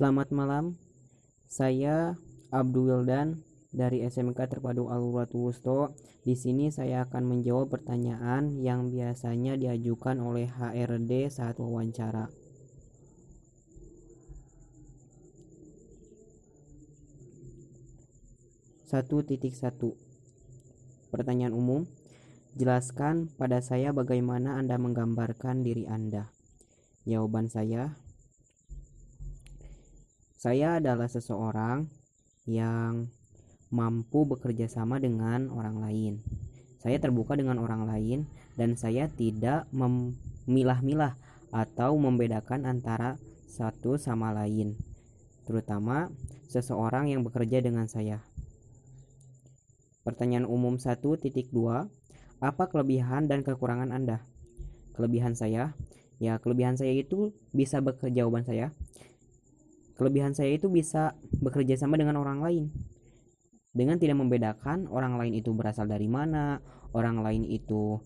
Selamat malam, saya Abdul Wildan dari SMK Terpadu Aluratu Wusto. Di sini saya akan menjawab pertanyaan yang biasanya diajukan oleh HRD saat wawancara. Satu titik satu. Pertanyaan umum. Jelaskan pada saya bagaimana Anda menggambarkan diri Anda. Jawaban saya, saya adalah seseorang yang mampu bekerja sama dengan orang lain. Saya terbuka dengan orang lain dan saya tidak memilah-milah atau membedakan antara satu sama lain, terutama seseorang yang bekerja dengan saya. Pertanyaan umum 1.2 apa kelebihan dan kekurangan Anda? Kelebihan saya, ya kelebihan saya itu bisa bekerja jawaban saya. Kelebihan saya itu bisa bekerja sama dengan orang lain. Dengan tidak membedakan orang lain itu berasal dari mana, orang lain itu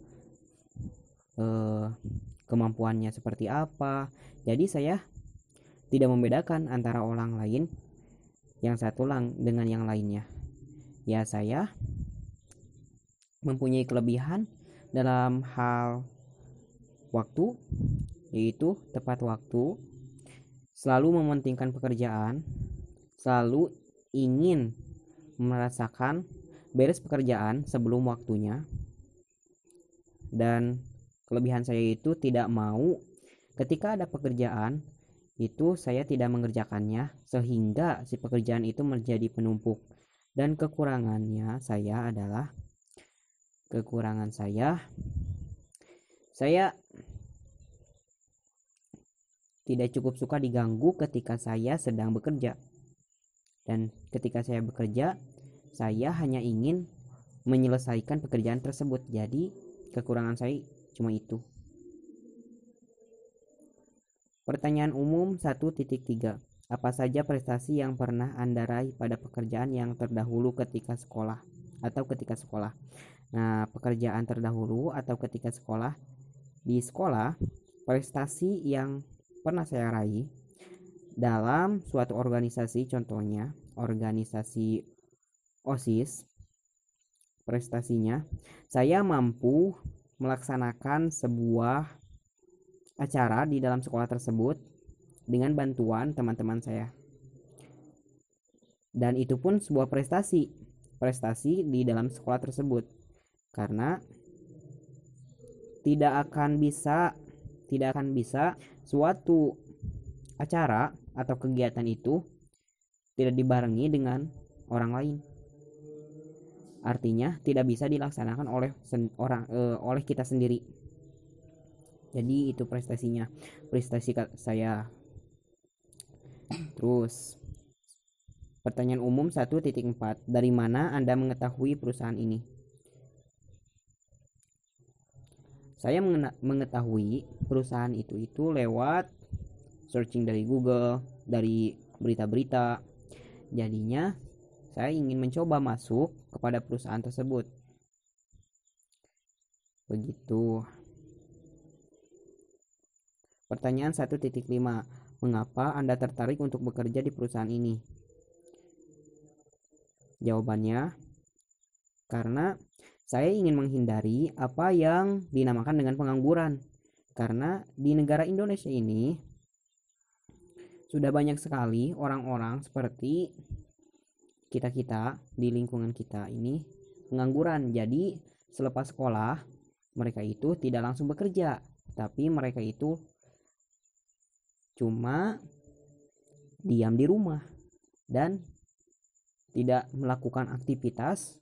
eh, kemampuannya seperti apa. Jadi saya tidak membedakan antara orang lain yang satu lang dengan yang lainnya. Ya saya mempunyai kelebihan dalam hal waktu yaitu tepat waktu selalu mementingkan pekerjaan selalu ingin merasakan beres pekerjaan sebelum waktunya dan kelebihan saya itu tidak mau ketika ada pekerjaan itu saya tidak mengerjakannya sehingga si pekerjaan itu menjadi penumpuk. Dan kekurangannya saya adalah kekurangan saya saya tidak cukup suka diganggu ketika saya sedang bekerja. Dan ketika saya bekerja saya hanya ingin menyelesaikan pekerjaan tersebut. Jadi kekurangan saya cuma itu. Pertanyaan umum 1.3 apa saja prestasi yang pernah Anda raih pada pekerjaan yang terdahulu ketika sekolah atau ketika sekolah? Nah, pekerjaan terdahulu atau ketika sekolah? Di sekolah, prestasi yang pernah saya raih dalam suatu organisasi contohnya organisasi OSIS prestasinya saya mampu melaksanakan sebuah acara di dalam sekolah tersebut dengan bantuan teman-teman saya. Dan itu pun sebuah prestasi prestasi di dalam sekolah tersebut. Karena tidak akan bisa tidak akan bisa suatu acara atau kegiatan itu tidak dibarengi dengan orang lain. Artinya tidak bisa dilaksanakan oleh orang e, oleh kita sendiri. Jadi itu prestasinya, prestasi saya. Terus pertanyaan umum 1.4 dari mana Anda mengetahui perusahaan ini? Saya mengetahui perusahaan itu itu lewat searching dari Google dari berita-berita. Jadinya saya ingin mencoba masuk kepada perusahaan tersebut. Begitu. Pertanyaan 1.5 mengapa Anda tertarik untuk bekerja di perusahaan ini? Jawabannya karena saya ingin menghindari apa yang dinamakan dengan pengangguran. Karena di negara Indonesia ini sudah banyak sekali orang-orang seperti kita-kita di lingkungan kita ini pengangguran. Jadi selepas sekolah mereka itu tidak langsung bekerja, tapi mereka itu cuma diam di rumah dan tidak melakukan aktivitas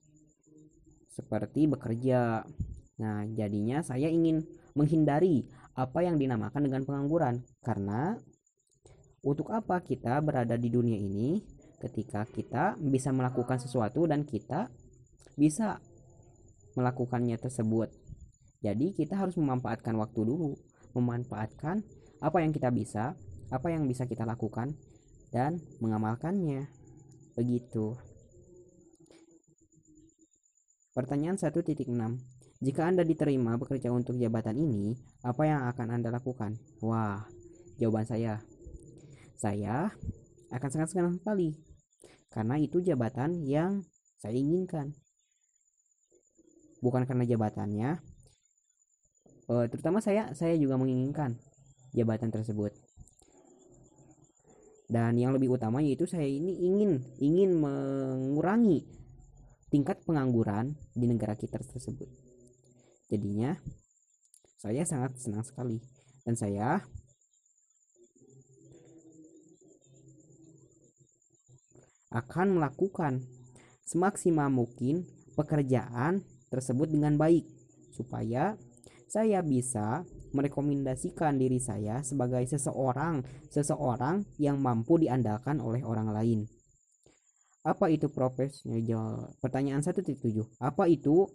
seperti bekerja. Nah, jadinya saya ingin menghindari apa yang dinamakan dengan pengangguran karena untuk apa kita berada di dunia ini ketika kita bisa melakukan sesuatu dan kita bisa melakukannya tersebut. Jadi kita harus memanfaatkan waktu dulu, memanfaatkan apa yang kita bisa, apa yang bisa kita lakukan dan mengamalkannya. Begitu. Pertanyaan 1.6. Jika Anda diterima bekerja untuk jabatan ini, apa yang akan Anda lakukan? Wah, jawaban saya. Saya akan sangat senang sekali karena itu jabatan yang saya inginkan bukan karena jabatannya uh, terutama saya saya juga menginginkan jabatan tersebut dan yang lebih utama yaitu saya ini ingin ingin mengurangi pengangguran di negara kita tersebut jadinya saya sangat senang sekali dan saya akan melakukan semaksimal mungkin pekerjaan tersebut dengan baik supaya saya bisa merekomendasikan diri saya sebagai seseorang seseorang yang mampu diandalkan oleh orang lain. Apa itu profesional? Pertanyaan 1.7. Apa itu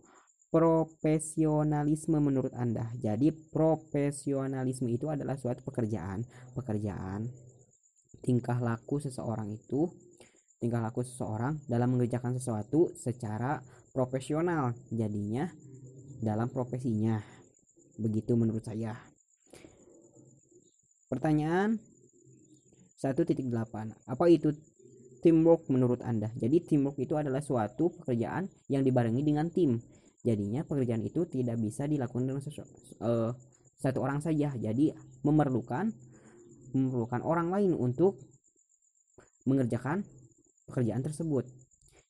profesionalisme menurut Anda? Jadi profesionalisme itu adalah suatu pekerjaan, pekerjaan tingkah laku seseorang itu tingkah laku seseorang dalam mengerjakan sesuatu secara profesional jadinya dalam profesinya Begitu menurut saya. Pertanyaan 1.8. Apa itu teamwork menurut Anda? Jadi teamwork itu adalah suatu pekerjaan yang dibarengi dengan tim. Jadinya pekerjaan itu tidak bisa dilakukan dengan uh, satu orang saja. Jadi memerlukan memerlukan orang lain untuk mengerjakan pekerjaan tersebut.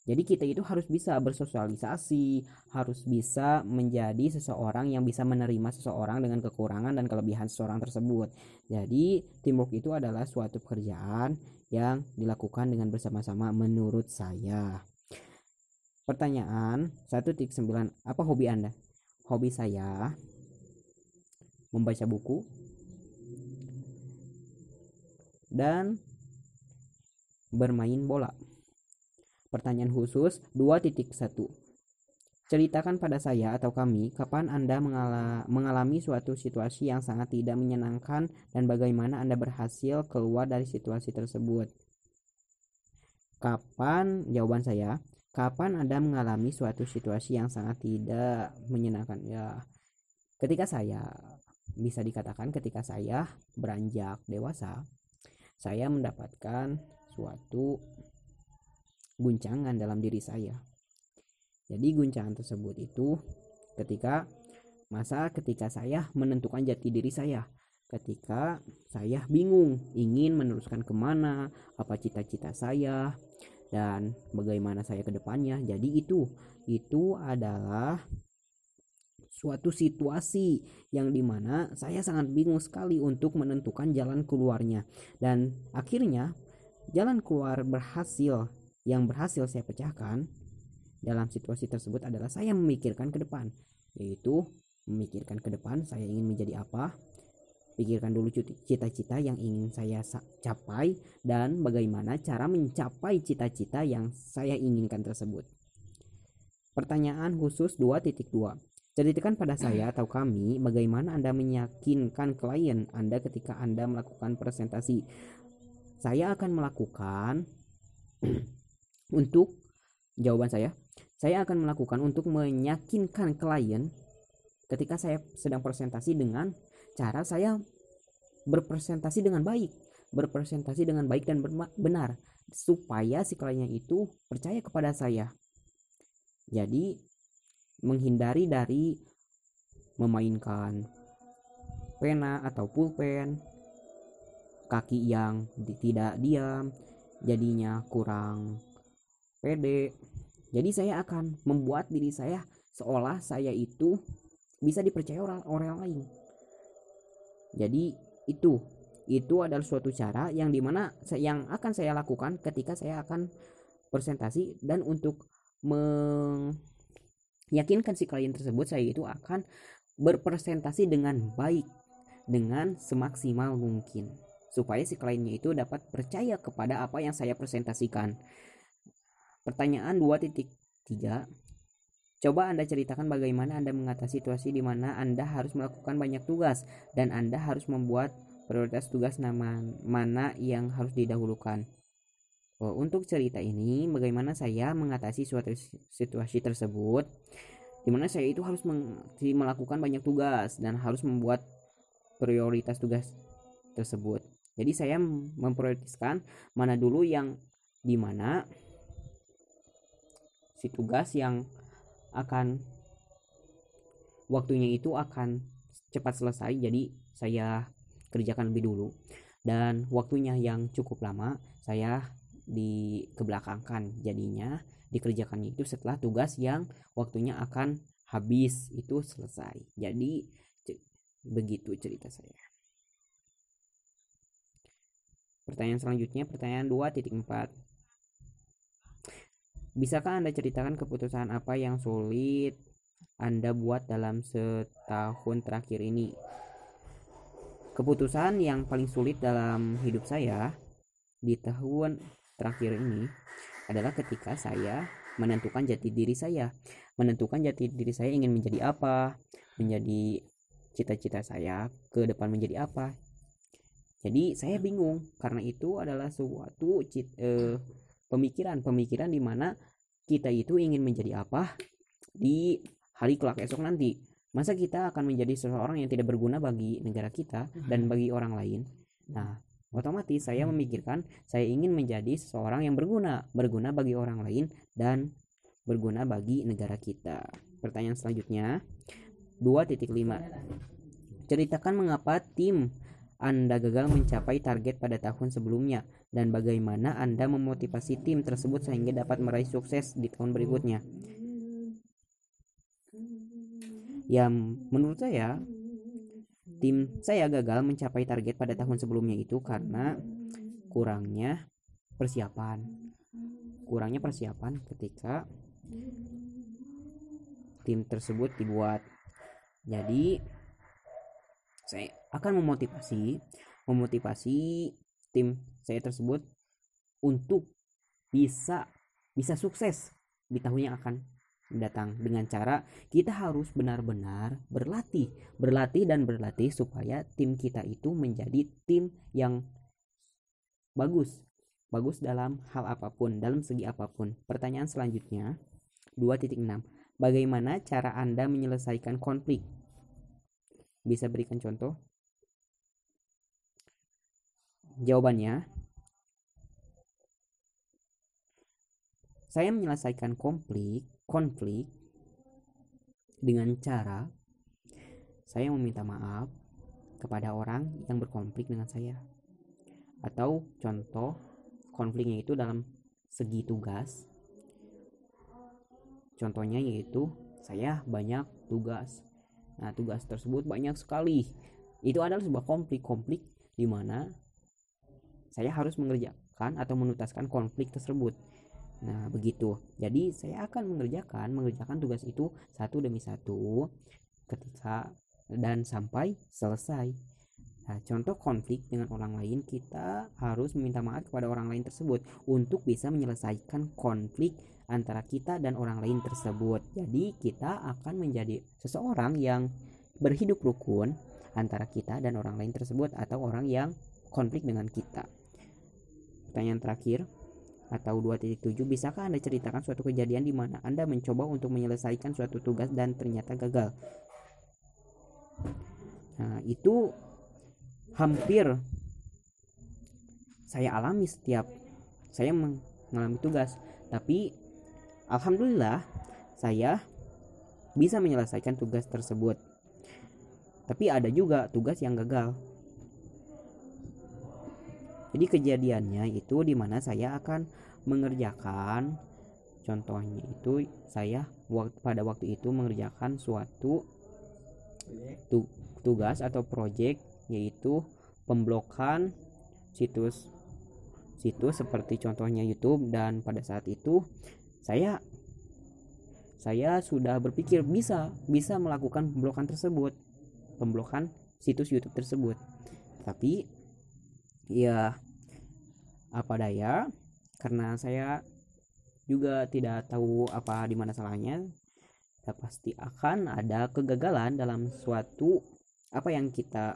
Jadi kita itu harus bisa bersosialisasi, harus bisa menjadi seseorang yang bisa menerima seseorang dengan kekurangan dan kelebihan seseorang tersebut. Jadi teamwork itu adalah suatu pekerjaan yang dilakukan dengan bersama-sama menurut saya. Pertanyaan 1.9 Apa hobi Anda? Hobi saya membaca buku dan bermain bola. Pertanyaan khusus 2.1 Ceritakan pada saya atau kami kapan Anda mengalami suatu situasi yang sangat tidak menyenangkan dan bagaimana Anda berhasil keluar dari situasi tersebut. Kapan? Jawaban saya, kapan Anda mengalami suatu situasi yang sangat tidak menyenangkan? Ya, ketika saya bisa dikatakan ketika saya beranjak dewasa, saya mendapatkan suatu guncangan dalam diri saya. Jadi guncangan tersebut itu ketika masa ketika saya menentukan jati diri saya. Ketika saya bingung ingin meneruskan ke mana apa cita-cita saya dan bagaimana saya ke depannya. Jadi itu itu adalah suatu situasi yang di mana saya sangat bingung sekali untuk menentukan jalan keluarnya. Dan akhirnya jalan keluar berhasil yang berhasil saya pecahkan dalam situasi tersebut adalah saya memikirkan ke depan, yaitu memikirkan ke depan saya ingin menjadi apa, pikirkan dulu cita-cita yang ingin saya capai dan bagaimana cara mencapai cita-cita yang saya inginkan tersebut. Pertanyaan khusus 2.2. Ceritakan pada saya atau kami bagaimana Anda meyakinkan klien Anda ketika Anda melakukan presentasi. Saya akan melakukan untuk jawaban saya saya akan melakukan untuk meyakinkan klien ketika saya sedang presentasi dengan cara saya berpresentasi dengan baik berpresentasi dengan baik dan benar supaya si kliennya itu percaya kepada saya. Jadi menghindari dari memainkan pena atau pulpen kaki yang tidak diam jadinya kurang pede jadi saya akan membuat diri saya seolah saya itu bisa dipercaya orang orang lain. Jadi itu itu adalah suatu cara yang di mana yang akan saya lakukan ketika saya akan presentasi dan untuk meyakinkan si klien tersebut saya itu akan berpresentasi dengan baik dengan semaksimal mungkin supaya si kliennya itu dapat percaya kepada apa yang saya presentasikan Pertanyaan 2.3 Coba Anda ceritakan bagaimana Anda mengatasi situasi di mana Anda harus melakukan banyak tugas dan Anda harus membuat prioritas tugas nama mana yang harus didahulukan. Oh, untuk cerita ini, bagaimana saya mengatasi suatu situasi tersebut, di mana saya itu harus melakukan banyak tugas dan harus membuat prioritas tugas tersebut. jadi saya memprioritaskan mana dulu yang di mana si tugas yang akan waktunya itu akan cepat selesai jadi saya kerjakan lebih dulu. Dan waktunya yang cukup lama saya dikebelakangkan jadinya dikerjakannya itu setelah tugas yang waktunya akan habis itu selesai. Jadi begitu cerita saya. Pertanyaan selanjutnya pertanyaan 2.4 bisakah anda ceritakan keputusan apa yang sulit anda buat dalam setahun terakhir ini? Keputusan yang paling sulit dalam hidup saya di tahun terakhir ini adalah ketika saya menentukan jati diri saya. Menentukan jati diri saya ingin menjadi apa? Menjadi cita-cita saya ke depan menjadi apa? Jadi saya bingung. Karena itu adalah suatu cit, eh, pemikiran pemikiran di mana kita itu ingin menjadi apa di hari kelak esok nanti. Masa kita akan menjadi seseorang yang tidak berguna bagi negara kita dan bagi orang lain? Nah otomatis saya memikirkan saya ingin menjadi seseorang yang berguna, berguna bagi orang lain dan berguna bagi negara kita. Pertanyaan selanjutnya 2.5. Ceritakan mengapa tim Anda gagal mencapai target pada tahun sebelumnya dan bagaimana Anda memotivasi tim tersebut sehingga dapat meraih sukses di tahun berikutnya. Ya, menurut saya tim saya gagal mencapai target pada tahun sebelumnya itu karena kurangnya persiapan kurangnya persiapan ketika tim tersebut dibuat jadi saya akan memotivasi memotivasi tim saya tersebut untuk bisa bisa sukses di tahun yang akan datang dengan cara kita harus benar-benar berlatih, berlatih dan berlatih supaya tim kita itu menjadi tim yang bagus, bagus dalam hal apa pun, dalam segi apa pun. Pertanyaan selanjutnya 2.6. Bagaimana cara Anda menyelesaikan konflik? Bisa berikan contoh? Jawabannya, saya menyelesaikan konflik konflik dengan cara saya meminta maaf kepada orang yang berkonflik dengan saya. Atau contoh konfliknya itu dalam segi tugas. Contohnya yaitu saya banyak tugas nah tugas tersebut banyak sekali itu adalah sebuah konflik-konflik di mana saya harus mengerjakan atau menuntaskan konflik tersebut Nah, begitu. Jadi, saya akan mengerjakan mengerjakan tugas itu satu demi satu ketika dan sampai selesai. Nah, contoh konflik dengan orang lain, kita harus meminta maaf kepada orang lain tersebut untuk bisa menyelesaikan konflik antara kita dan orang lain tersebut. Jadi, kita akan menjadi seseorang yang berhidup rukun antara kita dan orang lain tersebut atau orang yang konflik dengan kita. Pertanyaan terakhir, atau 2.7 bisakah Anda ceritakan suatu kejadian di mana Anda mencoba untuk menyelesaikan suatu tugas dan ternyata gagal nah itu hampir saya alami setiap saya mengalami tugas tapi alhamdulillah saya bisa menyelesaikan tugas tersebut. Tapi ada juga tugas yang gagal. Jadi kejadiannya itu di mana saya akan mengerjakan contohnya itu saya pada waktu itu mengerjakan suatu tugas atau project yaitu pemblokan situs situs seperti contohnya YouTube dan pada saat itu saya saya sudah berpikir bisa bisa melakukan pemblokan tersebut pemblokan situs YouTube tersebut. Tapi ya apa daya? Karena saya juga tidak tahu apa di mana salahnya. Ya pasti akan ada kegagalan dalam suatu apa yang kita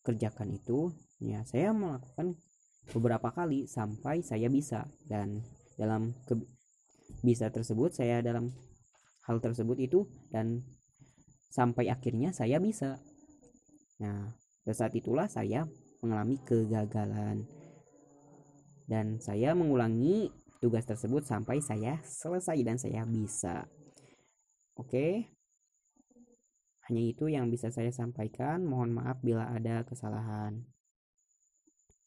kerjakan itu. Ya saya melakukan beberapa kali sampai saya bisa dan dalam ke, bisa tersebut saya dalam hal tersebut itu dan sampai akhirnya saya bisa. Nah pada saat itulah saya mengalami kegagalan. Dan saya mengulangi tugas tersebut sampai saya selesai dan saya bisa. Oke? Hanya itu yang bisa saya sampaikan. Mohon maaf bila ada kesalahan